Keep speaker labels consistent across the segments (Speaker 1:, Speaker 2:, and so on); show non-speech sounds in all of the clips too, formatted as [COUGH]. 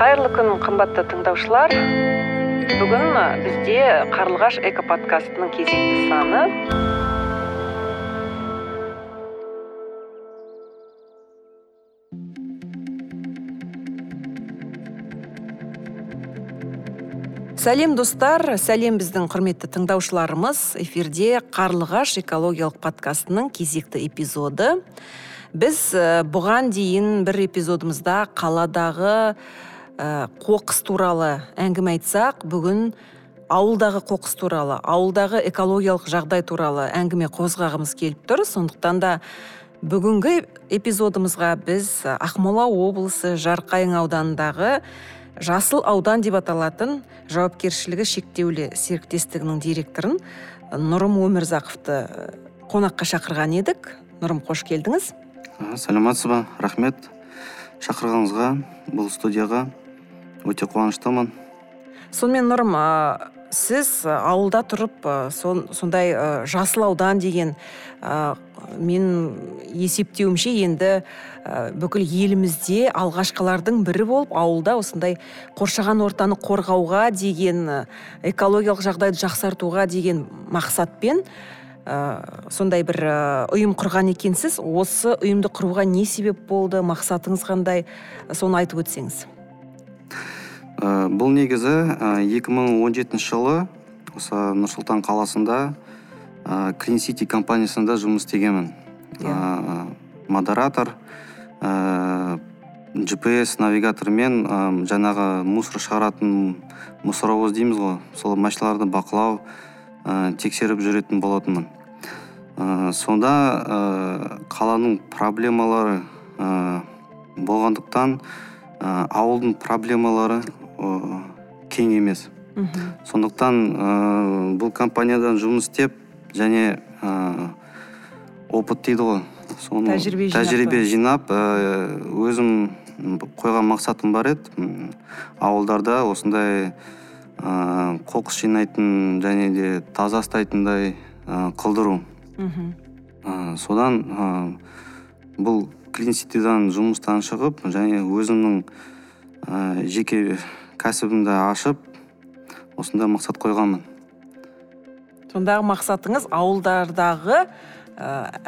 Speaker 1: қайырлы күн қымбатты тыңдаушылар. Бүгін бізде қарлығаш экоподкастының кезекті саны. Сәлем достар. Сәлем біздің құрметті тыңдаушыларымыз. Эфирде қарлығаш экологиялық подкастының кезекті эпизоды. Біз бұған дейін бір эпизодымызда қаладағы ә, қоқыс туралы әңгіме айтсақ бүгін ауылдағы қоқыс туралы ауылдағы экологиялық жағдай туралы әңгіме қозғағымыз келіп тұр. Сондықтан да бүгінгі эпизодымызға біз ақмола облысы жарқайың ауданындағы жасыл аудан деп аталатын жауапкершілігі шектеулі серіктестігінің директорын нұрым өмірзақовты қонаққа шақырған едік. Нұрым қош келдіңіз.
Speaker 2: Сәлеметсіз ба? Рахмет. Шақырғаныңызға бұл студияға өте қуаныштымын.
Speaker 1: Сонымен нұрым сіз ауылда тұрып сондай жасыл аудан деген мен есептеуімше енді бүкіл елімізде алғашқылардың бірі болып ауылда осындай қоршаған ортаны қорғауға деген экологиялық жағдайды жақсартуға деген мақсатпен сондай бір ұйым құрған екенсіз осы ұйымды құруға не себеп болды мақсатыңыз қандай? Соны айтып өтсеңіз.
Speaker 2: Ә, бұл негізі ә, 2017 жылы осы нұрсұлтан қаласында ә, клин сити компаниясында жұмыс істегенмін. Yeah. Ә, модератор ә, gps навигатормен ә, жаңағы мусор шығаратын мусоровоз дейміз ғой. Сол машиналарды бақылау ә, тексеріп жүретін болатынмын. Ә, сонда ә, қаланың проблемалары ә, болғандықтан ә, ауылдың проблемалары кең емес. Сондықтан ә, бұл компаниядан жұмыс істеп және ә, опыт дейді ғой.
Speaker 1: Соны тәжірибе
Speaker 2: жинап, тәжірибе жинап өзім қойған мақсатым бар еді. Ауылдарда осындай ә, қоқыс жинайтын және де таза ұстайтындай ә, қылдыру. Ә, содан ә, бұл клинситидан жұмыстан шығып және өзімнің ә, жеке кәсібімді ашып осындай мақсат қойғанмын.
Speaker 1: Сондағы мақсатыңыз ауылдардағы ә,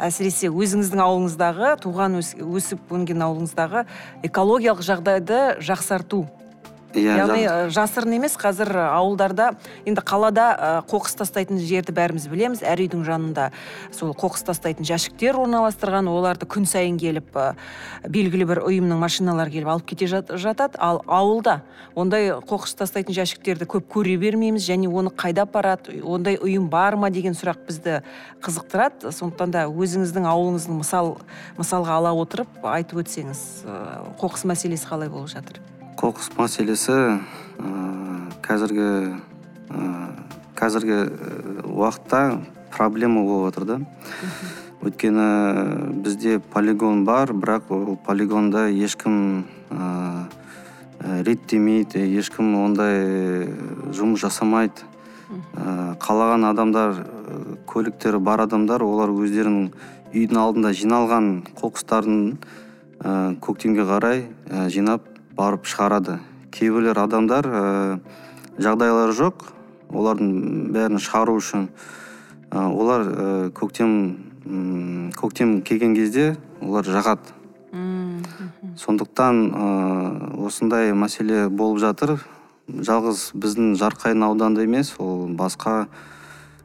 Speaker 1: әсіресе өзіңіздің ауылыңыздағы туған өсіп өнген ауылыңыздағы экологиялық жағдайды жақсарту. Иә яғни жасырын емес қазір ауылдарда енді қалада қоқыс тастайтын жерді бәріміз білеміз. Әр үйдің жанында сол қоқыс тастайтын жәшіктер орналастырған оларды күн сайын келіп белгілі бір ұйымның машиналары келіп алып кете жатады. Ал ауылда ондай қоқыс тастайтын жәшіктерді көп көре бермейміз және оны қайда апарады ондай ұйым бар ма деген сұрақ бізді қызықтырады. Сондықтан да өзіңіздің ауылыңыздың мысал мысалға ала отырып айтып өтсеңіз қоқыс мәселесі қалай болып жатыр?
Speaker 2: Қоқыс мәселесі ә, қазіргі ә, қазіргі уақытта проблема болып отыр да. Өйткені бізде полигон бар бірақ ол полигонда ешкім ә, реттемейді ешкім ондай жұмыс жасамайды. Ә, қалаған адамдар көліктері бар адамдар олар өздерінің үйдің алдында жиналған қоқыстарын ә, көктемге қарай ә, жинап барып шығарады. Кейбіреулер адамдар ә, жағдайлары жоқ. Олардың бәрін шығару үшін ә, олар ә, көктем көктем келген кезде олар жағады. Сондықтан ә, осындай мәселе болып жатыр. Жалғыз біздің жарқайың ауданында емес ол басқа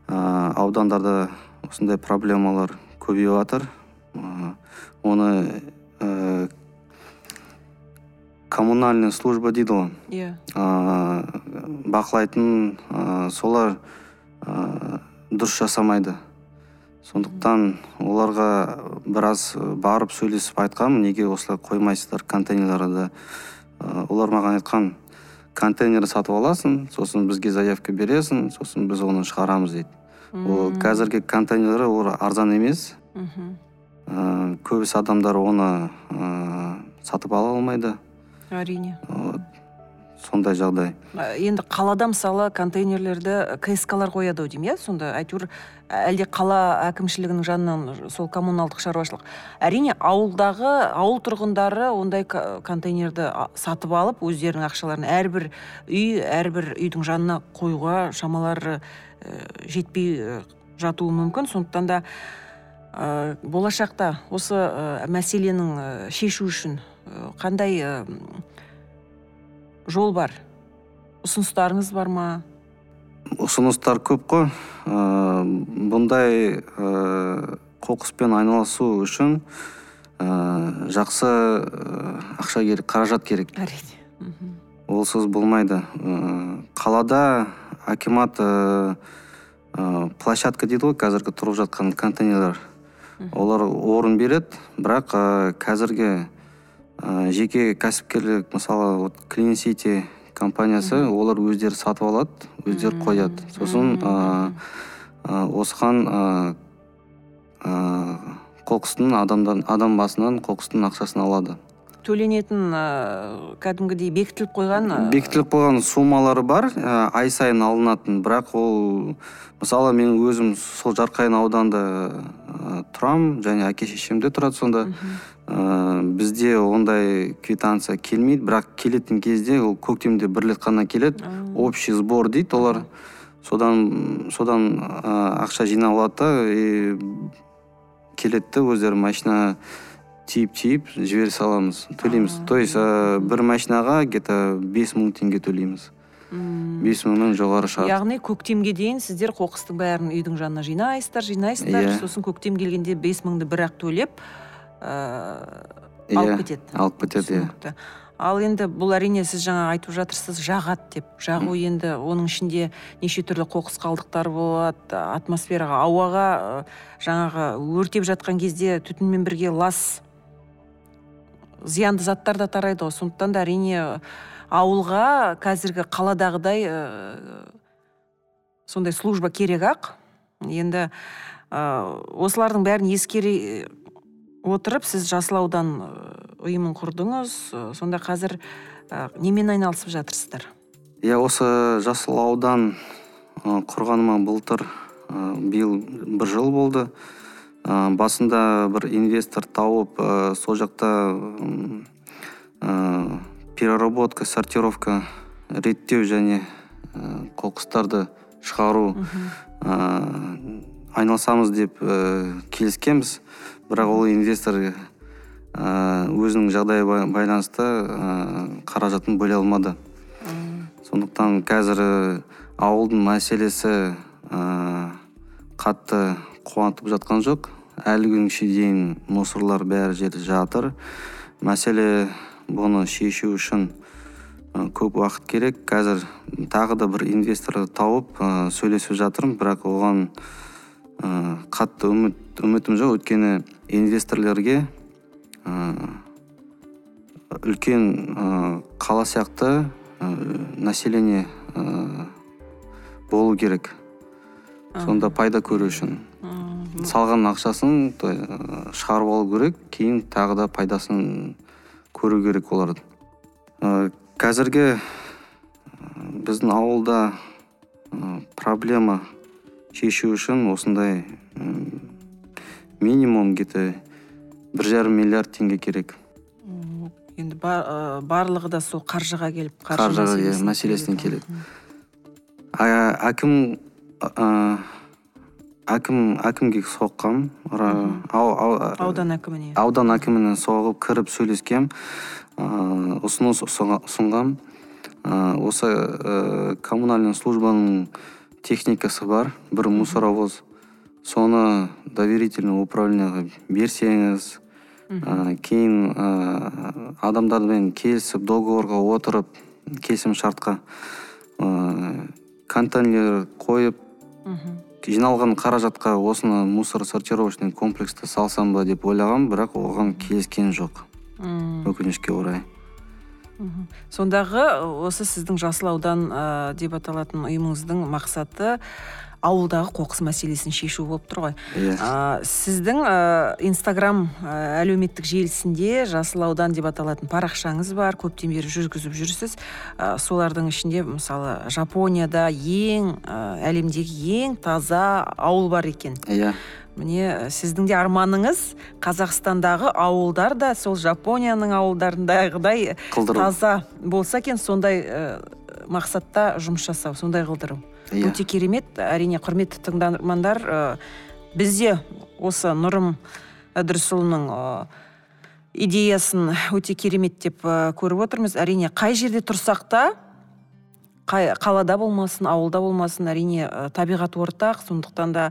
Speaker 2: ә, аудандарда осындай проблемалар көбейіп жатыр. Оны коммунальный служба дейді ғой
Speaker 1: иә
Speaker 2: бақылайтын ә, солар ә, дұрыс жасамайды. Сондықтан оларға біраз барып сөйлесіп айтқанмын неге осылай қоймайсыздар контейнерларды ә, олар маған айтқан контейнер сатып аласың сосын бізге заявка бересің сосын біз оны шығарамыз дейді. Ол қазіргі контейнерлер ол арзан емес. Мхм. Ә, көбісі адамдар оны ә, сатып ала алмайды.
Speaker 1: Әрине.
Speaker 2: Сондай жағдай.
Speaker 1: Енді қалада мысалы контейнерлерді кск лар қояды ау деймін иә? Сонда әйтеуір әлде қала әкімшілігінің жанынан сол коммуналдық шаруашылық. Әрине ауылдағы ауыл тұрғындары ондай контейнерді сатып алып өздерінің ақшаларын әрбір үй әрбір үйдің жанына қоюға шамалары жетпей жатуы мүмкін. Сондықтан да ә, болашақта осы ә, мәселенің ә, шешу үшін қандай ә, жол бар? Ұсыныстарыңыз бар ма?
Speaker 2: Ұсыныстар көп қой. Ә, бұндай ә, қоқыспен айналысу үшін ә, жақсы ә, ақша керек қаражат керек.
Speaker 1: Әрине.
Speaker 2: Олсыз болмайды. Ә, қалада акимат ә, площадка дейді ғой қазіргі тұрып жатқан контейнерлер. Олар орын береді бірақ ә, қазіргі ә, жеке кәсіпкерлік мысалы вот клин сити компаниясы олар өздері сатып алады өздері қояды. Сосын ә, осыған ә, қоқыстың адамдан адам басынан қоқыстың ақшасын алады.
Speaker 1: Төленетін ә, кәдімгідей бекітіліп қойған
Speaker 2: бекітіліп қойған суммалары бар ә, ай сайын алынатын. Бірақ ол мысалы мен өзім сол жарқайың ауданында ә, тұрамын және әке шешем де тұрады сонда. Ә, бізде ондай квитанция келмейді бірақ келетін кезде ол көктемде бір рет қана келеді. Общий сбор дейді олар. Содан содан ә, ақша жинап алады да и келеді да өздері машина тиеп тиеп жібере саламыз төлейміз. То есть ә, бір машинаға где то бес мың теңге төлейміз. Бес мыңнан жоғары шығады
Speaker 1: яғни көктемге дейін сіздер қоқыстың бәрін үйдің жанына жинайсыздар жинайсыздар.
Speaker 2: Иә.
Speaker 1: Сосын көктем келгенде бес мыңды бір ақ төлеп ыыы
Speaker 2: иә
Speaker 1: алып кетеді.
Speaker 2: алып кетеді иә.
Speaker 1: Ал енді бұл әрине сіз жаңа айтып жатырсыз жағады деп. Жағу енді оның ішінде неше түрлі қоқыс қалдықтары болады атмосфераға ауаға жаңағы өртеп жатқан кезде түтінмен бірге лас зиянды заттар да тарайды ғой. Сондықтан да әрине ауылға қазіргі қаладағыдай ыыы сондай служба керек ақ. Енді ы осылардың бәрін ескере отырып сіз жасыл аудан ы, ұйымын құрдыңыз. Ы, сонда қазір ы, немен айналысып жатырсыздар?
Speaker 2: Иә осы жасыл аудан құрғаныма былтыр биыл бір жыл болды. Ы, басында бір инвестор тауып ы, сол жақта ы, переработка сортировка реттеу және қоқыстарды шығару ы, айналысамыз деп ы, келіскенбіз. Бірақ ол инвестор ы, өзінің жағдайы байланысты ы, қаражатын бөле алмады. Сондықтан қазір ы, ауылдың мәселесі ы, қатты қуантып жатқан жоқ. Әлі күнге дейін мусорлар бәрі жерде жатыр. Мәселе бұны шешу үшін көп уақыт керек. Қазір тағы да бір инвестор тауып ы, сөйлесіп жатырмын. Бірақ оған ы, қатты үміт үмітім жоқ. Өйткені инвесторлерге ы, үлкен ы, қала сияқты население ы, болу керек. Сонда пайда көру үшін. Салған ақшасын шығарып алу керек. Кейін тағы да пайдасын көру керек олардың ы, қазіргі біздің ауылда ы, проблема шешу үшін осындай минимум где то бір жарым миллиард теңге керек.
Speaker 1: Енді ы, барлығы да сол қаржыға келіп
Speaker 2: қаржыға иә мәселесіне келеді А- әкім әкім әкімге соққам
Speaker 1: аудан әкіміне.
Speaker 2: аудан әкіміне соғып кіріп сөйлескем ыыы ұсыныс ұсынға- ұсынғам. Осы ы, коммунальный службаның техникасы бар. Бір мусоровоз. Соны доверительный управленияға берсеңіз ы, кейін ы, адамдармен келісіп договорға отырып келісім шартқа ы, контейнер қойып
Speaker 1: мхм
Speaker 2: жиналған қаражатқа осыны мусор сортировочный комплексті салсам ба деп ойлағам бірақ оған келіскен жоқ.
Speaker 1: Мм,
Speaker 2: өкінішке орай.
Speaker 1: Сондағы осы сіздің жасыл аудан ы, деп аталатын ұйымыңыздың мақсаты ауылдағы қоқыс мәселесін шешу болып тұр ғой.
Speaker 2: Иә
Speaker 1: а, сіздің ә, инстаграм ә, әлеуметтік желісінде жасыл аудан деп аталатын парақшаңыз бар көптен бері жүргізіп жүрсіз. Ә, солардың ішінде мысалы жапонияда ең ә, әлемдегі ең таза ауыл бар екен.
Speaker 2: Иә.
Speaker 1: Міне сіздің де арманыңыз қазақстандағы ауылдар да сол жапонияның ауылдарындағыдай таза болса екен. Сондай ә, мақсатта жұмыс жасау сондай қылдыру.
Speaker 2: Иә.
Speaker 1: өте керемет. Әрине құрметті тыңдармандар ә, біз де осы нұрым ыдырысұлының идеясын өте керемет деп көріп отырмыз. Әрине қай жерде тұрсақ та қай қалада болмасын ауылда болмасын әрине табиғат ортақ. Сондықтан да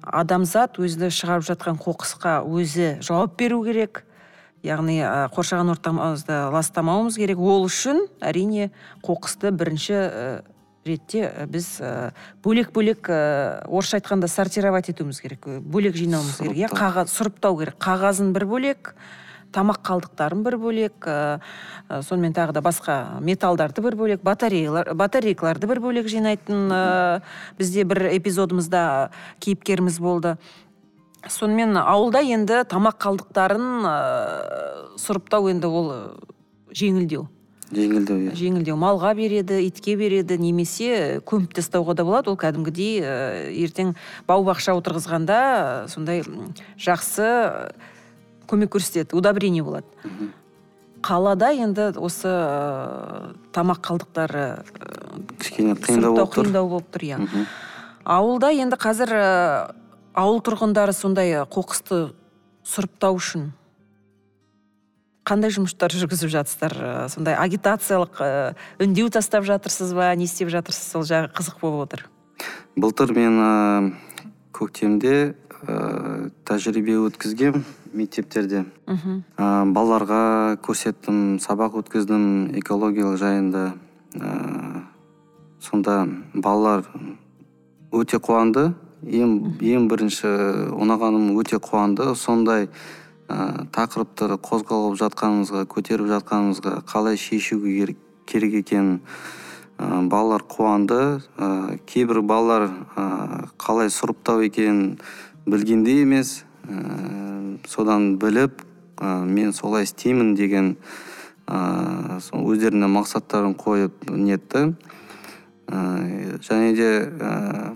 Speaker 1: адамзат өзі шығарып жатқан қоқысқа өзі жауап беру керек. Яғни қоршаған ортамызды ластамауымыз керек. Ол үшін әрине қоқысты бірінші ретте ә, біз ә, бөлек бөлек ә, орысша айтқанда сортировать етуіміз керек. Бөлек жинауымыз керек. Иә қағаз сұрыптау керек. Қағазын бір бөлек тамақ қалдықтарын бір бөлек ә, сонымен тағы да басқа металдарды бір бөлек батареялар батарейкаларды бір бөлек жинайтын ә, бізде бір эпизодымызда кейіпкеріміз болды. Сонымен ауылда енді тамақ қалдықтарын ә, сұрыптау енді ол жеңілдеу.
Speaker 2: Жеңілдеу иә.
Speaker 1: Жеңілдеу. Малға береді итке береді немесе көміп тастауға да болады. Ол кәдімгідей ә, ертең бау бақша отырғызғанда ә, сондай жақсы көмек көрсетеді удобрение болады. Қалада енді осы ә, тамақ қалдықтары
Speaker 2: кішкене қиындау болып тұр.
Speaker 1: қиындау болып тұр иә. Ауылда енді қазір ә, ауыл тұрғындары сондай қоқысты сұрыптау үшін қандай жұмыстар жүргізіп жатырсыздар Ә, сондай агитациялық ә, үндеу тастап жатырсыз ба? Не істеп жатырсыз? Сол жағы қызық болып отыр.
Speaker 2: Былтыр мен ә, көктемде ә, тәжірибе өткізгем мектептерде. Ә, балаларға көрсеттім сабақ өткіздім экологиялық жайында. Ә, сонда балалар өте қуанды. Ең, ең бірінші ұнағаным өте қуанды. Сондай ә, тақырыпты қозғалып жатқанымызға көтеріп жатқанымызға қалай шешуге керек, екенін ә, балалар қуанды. Ә, кейбір балалар ә, қалай сұрыптау екенін білгенде емес. Ә, содан біліп ә, мен солай істеймін деген сол өздеріне мақсаттарын қойып нетті. Ә, және де ә,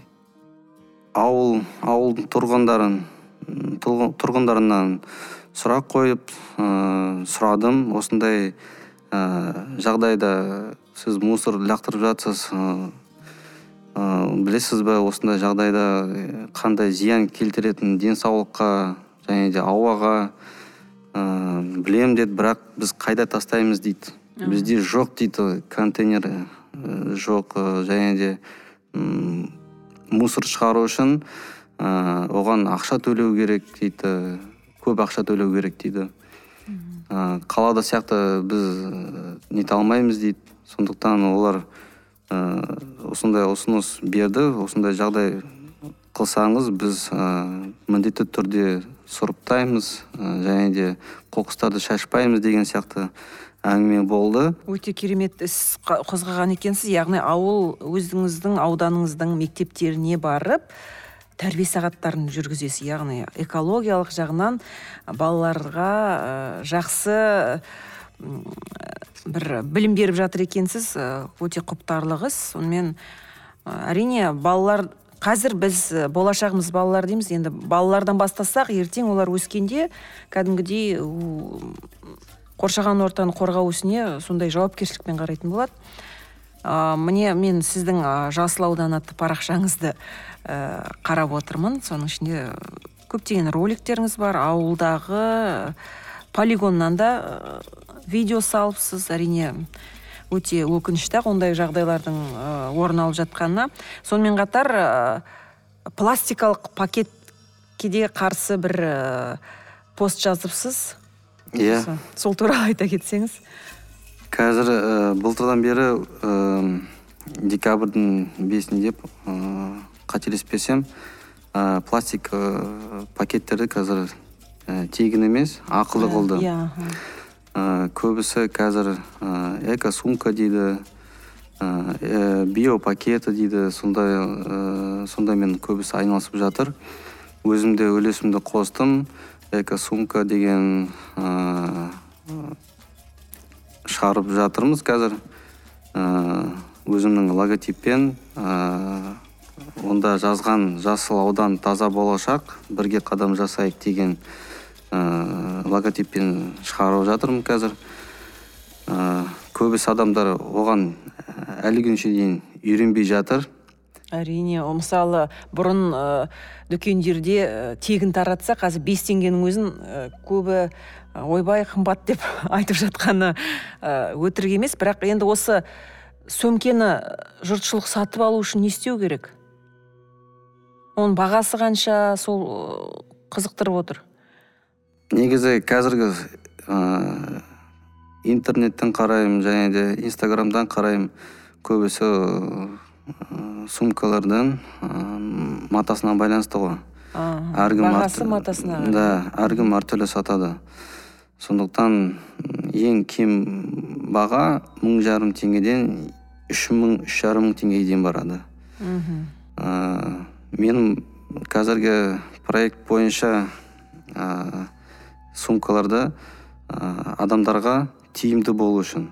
Speaker 2: ауыл ауыл тұрғындарын тұрғындарынан сұрақ қойып ә, сұрадым. осындай ә, жағдайда сіз мусор лақтырып жатсыз ә, білесіз бе осындай жағдайда қандай зиян келтіретінін денсаулыққа және де ауаға ә, білемін деді бірақ біз қайда тастаймыз дейді. Бізде жоқ дейді контейнер жоқ және де мусор шығару үшін ә, оған ақша төлеу керек дейді. Көп ақша төлеу керек дейді. Ә, қалада сияқты біз ә, нете алмаймыз дейді. Сондықтан олар ә, осындай ұсыныс берді осындай жағдай қылсаңыз біз ә, міндетті түрде сұрыптаймыз ә, және де қоқыстарды шашпаймыз деген сияқты әңгіме болды.
Speaker 1: Өте керемет іс қозғаған екенсіз. Яғни ауыл өзіңіздің ауданыңыздың мектептеріне барып тәрбие сағаттарын жүргізесіз. Яғни экологиялық жағынан балаларға ә, жақсы бір білім беріп жатыр екенсіз. Ә, өте құптарлық іс сонымен ә, әрине балалар қазір біз болашағымыз балалар дейміз. Енді балалардан бастасақ ертең олар өскенде кәдімгідей қоршаған ортаны қорғау ісіне сондай жауапкершілікпен қарайтын болады. Ә, міне мен сіздің жасыл аудан атты парақшаңызды ә, қарап отырмын. Соның ішінде көптеген роликтеріңіз бар. Ауылдағы полигоннан да ә, видео салыпсыз. Әрине өте өкінішті ақ ондай жағдайлардың ә, орын алып жатқанына. Сонымен қатар ә, пластикалық пакетке де қарсы бір ә, пост жазыпсыз.
Speaker 2: Иә.
Speaker 1: Сол- сол туралы айта кетсеңіз.
Speaker 2: Қазір ә, былтырдан бері ә, декабрьдің бесінде ә, қателеспесем ә, пластик ә, пакеттерді қазір ә, тегін емес ақылы қылды.
Speaker 1: иә
Speaker 2: ә, көбісі қазір ә, эко сумка дейді ә, биопакеты дейді сондай ә, сондаймен көбісі айналысып жатыр. Өзім де үлесімді қостым. Экосумка деген ә, шығарып жатырмыз қазір. Ә, өзімнің логотиппен ә, онда жазған жасыл аудан таза болашақ бірге қадам жасайық деген ә, логотиппен шығарып жатырмын қазір. Ә, көбісі адамдар оған әлі күнше дейін үйренбей жатыр.
Speaker 1: Әрине мысалы бұрын дүкендерде тегін таратса қазір бес теңгенің өзін көбі ойбай қымбат деп [LAUGHS] айтып жатқаны ә, өтірік емес. Бірақ енді осы сөмкені жұртшылық сатып алу үшін не істеу керек? Оның бағасы қанша сол қызықтырып отыр?
Speaker 2: Негізі қазіргі ә, интернеттен қараймын және де инстаграмдан қараймын. Көбісі ә, сумкалардың ә, матасына байланысты ғой.
Speaker 1: Әркім бағасы матасына
Speaker 2: да әркім әртүрлі сатады. Сондықтан ең кем баға мың жарым теңгеден үш мың үш жарым мың теңгеге дейін барады.
Speaker 1: Мхм.
Speaker 2: Менің қазіргі проект бойынша ә, сумкаларды ә, адамдарға тиімді болу үшін.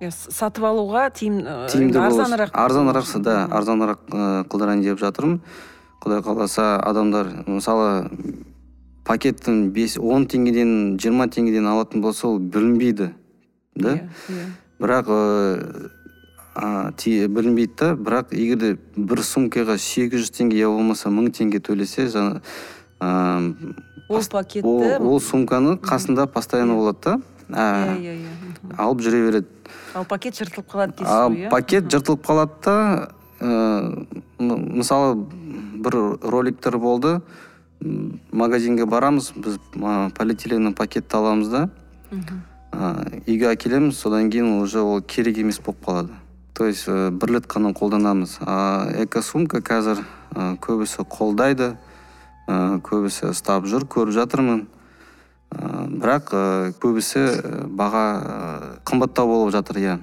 Speaker 1: Иә сатып алуға тиім
Speaker 2: тиімді
Speaker 1: арзанырақ
Speaker 2: арзанырақ да арзанырақ ы қылдырайын деп жатырмын. Құдай қаласа адамдар мысалы пакеттің бес он теңгеден жиырма теңгеден алатын болса ол білінбейді да?
Speaker 1: Иә
Speaker 2: бірақ ыыы ти- білінбейді да бірақ егер де бір сумкаға сегіз жүз теңге я болмаса мың теңге төлесе жаңа ыыы
Speaker 1: ол пакетті
Speaker 2: ол, ол сумканы қасында постоянно болады да.
Speaker 1: Иә иә иә.
Speaker 2: Алып жүре береді.
Speaker 1: Ал пакет жыртылып қалады дейсіз ғой иә?
Speaker 2: пакет жыртылып қалады да ыыы м- мысалы бір роликтер болды. Магазинге барамыз біз полиэтиленовый пакетті аламыз да.
Speaker 1: Мхм.
Speaker 2: ы үйге әкелеміз содан кейін уже ол керек емес болып қалады. То есть ы, бір рет қана қолданамыз. А экосумка қазір ы, көбісі қолдайды ы, көбісі ұстап жүр көріп жатырмын. Ы, бірақ ы, көбісі баға ы, қымбаттау болып жатыр иә.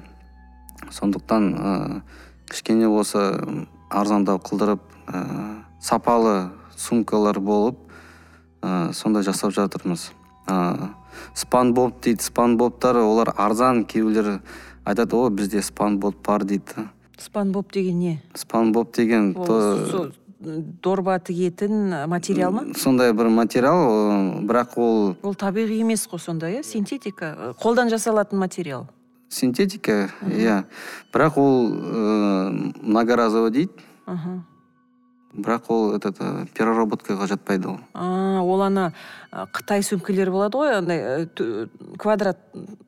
Speaker 2: Сондықтан ы, кішкене болса арзандау қылдырып ы, сапалы сумкалар болып ы, сондай жасап жатырмыз. Ы, спанбоп дейді спанбоптар олар арзан кейбіреулер айтады о бізде спанбоп бар дейді.
Speaker 1: Спанбоп деген не?
Speaker 2: Спанбоп деген то-
Speaker 1: дорба тігетін материал ма?
Speaker 2: сондай бір материал бірақ ол
Speaker 1: ол табиғи емес қой сонда иә? Синтетика қолдан жасалатын материал.
Speaker 2: Синтетика иә. Бірақ ол ы, многоразовый дейді.
Speaker 1: Аха
Speaker 2: бірақ ол этот ы, переработкаға жатпайды ол.
Speaker 1: А ол ана қытай сөмкелері болады ғой андай э, квадрат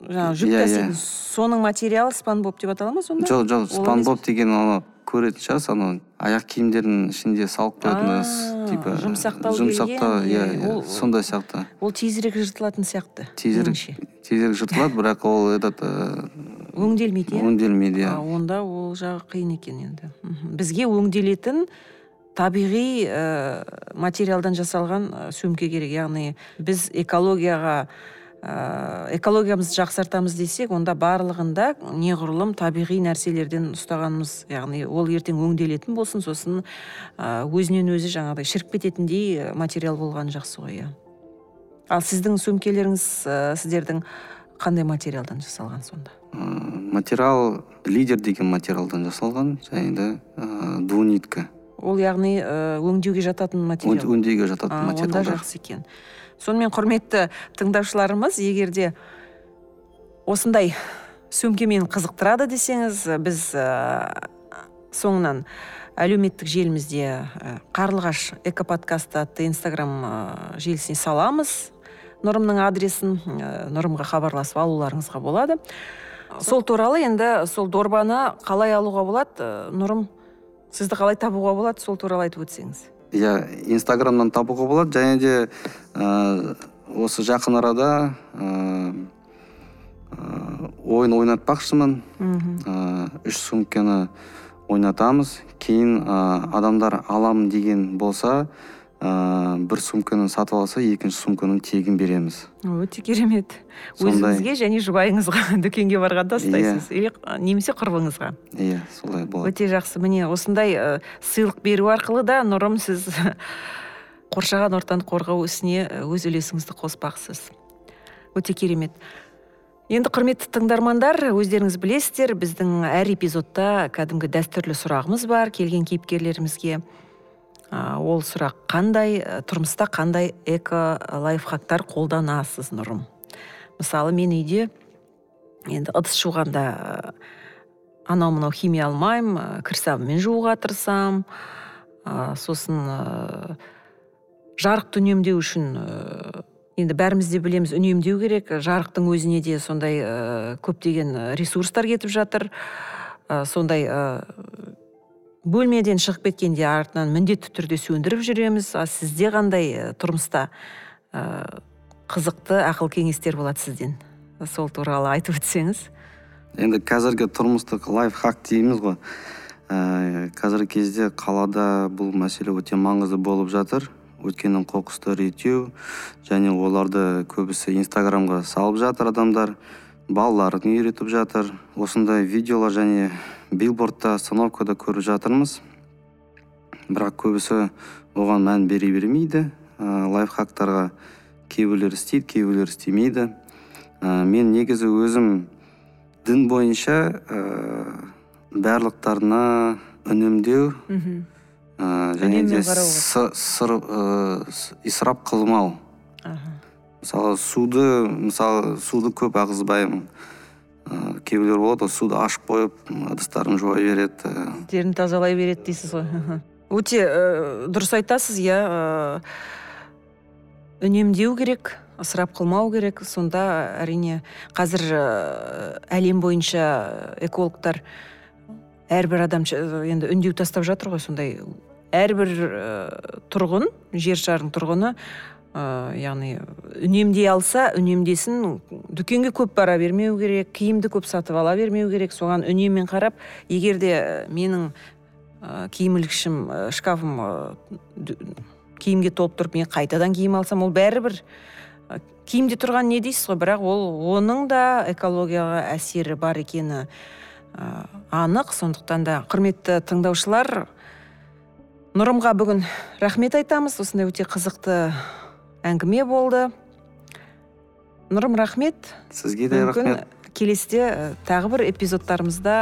Speaker 1: жаңағы жүк
Speaker 2: Иә,
Speaker 1: таситын.
Speaker 2: иә.
Speaker 1: соның материалы спанбоп деп атала ма сонда?
Speaker 2: Жоқ жоқ
Speaker 1: Ол
Speaker 2: спанбоп деген оны көретін шығарсыз анау аяқ киімдердің ішінде салып қоятын типа
Speaker 1: жұмсақтау
Speaker 2: жұмсақтау
Speaker 1: келген,
Speaker 2: иә
Speaker 1: иә,
Speaker 2: сондай сияқты.
Speaker 1: ол тезірек жыртылатын сияқты
Speaker 2: тезірек тезірек жыртылады бірақ ол этот
Speaker 1: өңделмейді иә?
Speaker 2: өңделмейді иә.
Speaker 1: А, онда ол жағы қиын екен енді. Бізге өңделетін табиғи ә, материалдан жасалған ә, сөмке керек. Яғни біз экологияға ә, экологиямызды жақсартамыз десек онда барлығында неғұрлым табиғи нәрселерден ұстағанымыз яғни ол ертең өңделетін болсын сосын ә, өзінен өзі жаңағыдай шіріп кететіндей материал болғаны жақсы ғой иә. Ал сіздің сөмкелеріңіз ә, сіздердің қандай материалдан жасалған сонда?
Speaker 2: Материал лидер деген материалдан жасалған және де ы, двунитка.
Speaker 1: Ол яғни ә, өңдеуге жататын материал.
Speaker 2: Өңдеуге жататын
Speaker 1: А, онда жақсы екен. Сонымен құрметті тыңдаушыларымыз егер де осындай сөмкемен қызықтырады десеңіз біз ә, соңынан әлеуметтік желімізде ә, қарлығаш экоподкаст атты инстаграм желісіне саламыз. Нұрымның адресін ә, нұрымға хабарласып алуларыңызға болады. Сол туралы енді сол дорбаны қалай алуға болады нұрым? Сізді қалай табуға болады? Сол туралы айтып өтсеңіз.
Speaker 2: Иә инстаграмнан табуға болады және де ы, осы жақын арада ы, ойын ойнатпақшымын. Ы, үш сумканы ойнатамыз. Кейін ы, адамдар аламын деген болса ыыы бір сумканы сатып алса екінші сумканы тегін береміз.
Speaker 1: Өте керемет. Өзіңізге және жұбайыңызға [LAUGHS] дүкенге барғанда ұстайсыз.
Speaker 2: Иә.
Speaker 1: или немесе құрбыңызға.
Speaker 2: Иә солай болады.
Speaker 1: Өте жақсы. Міне осындай ы, сыйлық беру арқылы да нұрым сіз [LAUGHS] қоршаған ортаны қорғау ісіне ы, өз үлесіңізді қоспақсыз. Өте керемет. Енді құрметті тыңдармандар өздеріңіз білесіздер біздің әр эпизодта кәдімгі дәстүрлі сұрағымыз бар келген кейіпкерлерімізге. А, ол сұрақ. Қандай ы, тұрмыста қандай эко лайфхактар қолданасыз нұрым? Мысалы мен үйде енді ыдыс жуғанда ы, анау мынау химия алмаймын ы, кір сабынмен жууға тырысамын ы, сосын ы, жарықты үнемдеу үшін ы, енді бәріміз де білеміз үнемдеу керек. Жарықтың өзіне де сондай ы, көптеген ресурстар кетіп жатыр. Ы, сондай ы, бөлмеден шығып кеткенде артынан міндетті түрде сөндіріп жүреміз. А сізде қандай ы, тұрмыста ы, қызықты ақыл кеңестер болады сізден? Сол туралы айтып өтсеңіз.
Speaker 2: Енді қазіргі тұрмыстық лайфхак дейміз ғой. Ә, қазіргі кезде қалада бұл мәселе өте маңызды болып жатыр. Өйткені қоқысты реттеу және оларды көбісі инстаграмға салып жатыр адамдар балаларын үйретіп жатыр. Осындай видеолар және билбордта остановкада көріп жатырмыз. Бірақ көбісі оған мән бере бермейді. Ә, лайфхактарға кейбіреулер істейді кейбіреулер істемейді. Ә, мен негізі өзім дін бойынша ә, барлықтарына үнемдеу
Speaker 1: мхм.
Speaker 2: ә, және де сыр ә, исрап қылмау. Мысалы суды мысалы суды көп ағызбаймын. Ә, кейбіреулер болады ғой суды ашып қойып ыдыстарын жуа береді ә,
Speaker 1: жерін тазалай береді дейсіз ғой өте ы, дұрыс айтасыз иә ы, үнемдеу керек ысырап қылмау керек сонда әрине қазір ы, әлем бойынша экологтар әрбір адам енді үндеу тастап жатыр ғой сондай. Әрбір ы, тұрғын жер шарының тұрғыны ы, яғни үнемдей алса үнемдесін дүкенге көп бара бермеу керек киімді көп сатып ала бермеу керек. Соған үнеммен қарап егер де ы, менің ы, киім ілгішім шкафым киімге толып тұрып мен қайтадан киім алсам ол бәрібір киімде тұрған не дейсіз ғой бірақ ол оның да экологияға әсері бар екені анық. Сондықтан да құрметті тыңдаушылар нұрымға бүгін рахмет айтамыз. Осындай өте қызықты әңгіме болды. Нұрым рахмет.
Speaker 2: Сізге де
Speaker 1: мүмкін
Speaker 2: рахмет.
Speaker 1: келесіде тағы бір эпизодтарымызда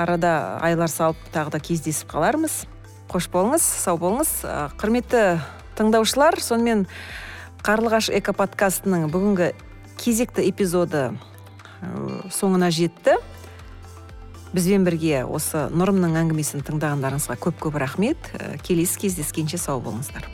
Speaker 1: арада айлар салып тағы да кездесіп қалармыз. Қош болыңыз сау болыңыз. Құрметті тыңдаушылар сонымен қарлығаш экоподкастының бүгінгі кезекті эпизоды соңына жетті. Бізбен бірге осы нұрымның әңгімесін тыңдағандарыңызға көп көп рахмет келесі кездескенше сау болыңыздар.